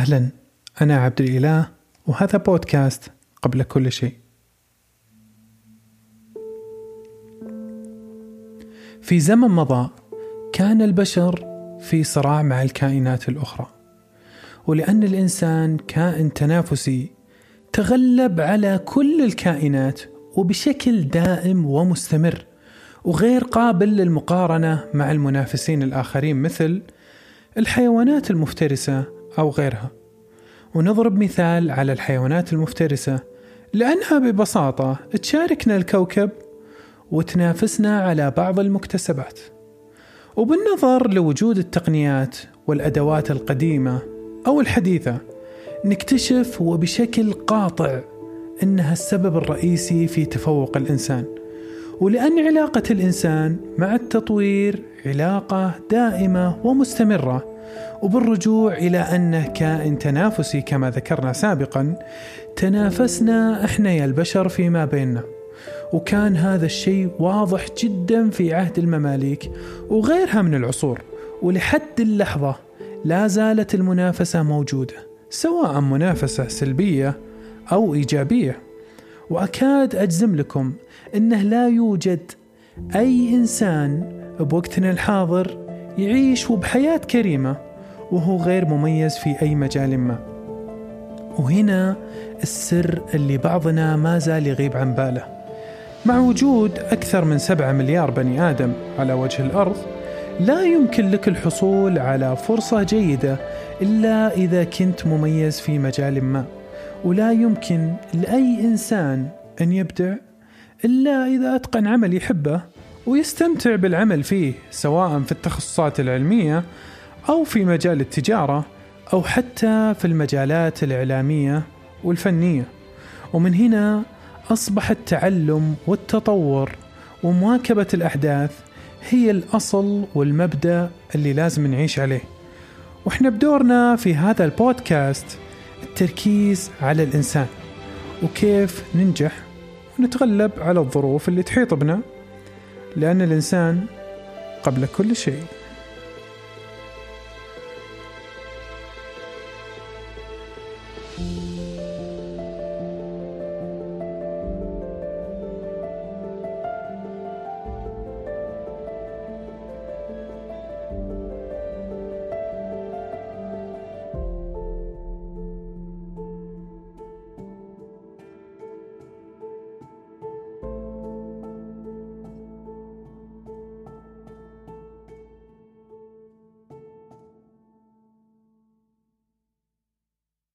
أهلا. أنا عبد الإله وهذا بودكاست قبل كل شيء. في زمن مضى كان البشر في صراع مع الكائنات الأخرى. ولأن الإنسان كائن تنافسي تغلب على كل الكائنات وبشكل دائم ومستمر وغير قابل للمقارنة مع المنافسين الآخرين مثل الحيوانات المفترسة أو غيرها. ونضرب مثال على الحيوانات المفترسة لأنها ببساطة تشاركنا الكوكب وتنافسنا على بعض المكتسبات. وبالنظر لوجود التقنيات والأدوات القديمة أو الحديثة نكتشف وبشكل قاطع إنها السبب الرئيسي في تفوق الإنسان. ولأن علاقة الإنسان مع التطوير علاقة دائمة ومستمرة وبالرجوع إلى انه كائن تنافسي كما ذكرنا سابقا تنافسنا إحنا يا البشر فيما بيننا. وكان هذا الشيء واضح جدا في عهد المماليك وغيرها من العصور ولحد اللحظة لا زالت المنافسة موجودة سواء منافسة سلبية أو إيجابية. وأكاد أجزم لكم إنه لا يوجد أي إنسان بوقتنا الحاضر يعيش وبحياه كريمة وهو غير مميز في أي مجال ما. وهنا السر اللي بعضنا ما زال يغيب عن باله. مع وجود أكثر من سبعة مليار بني آدم على وجه الأرض لا يمكن لك الحصول على فرصة جيدة إلا إذا كنت مميز في مجال ما. ولا يمكن لأي إنسان أن يبدع إلا إذا أتقن عمل يحبه. ويستمتع بالعمل فيه سواء في التخصصات العلمية أو في مجال التجارة أو حتى في المجالات الإعلامية والفنية. ومن هنا أصبح التعلم والتطور ومواكبة الأحداث هي الأصل والمبدأ اللي لازم نعيش عليه. وإحنا بدورنا في هذا البودكاست التركيز على الإنسان وكيف ننجح ونتغلب على الظروف اللي تحيط بنا. لأن الإنسان قبل كل شيء.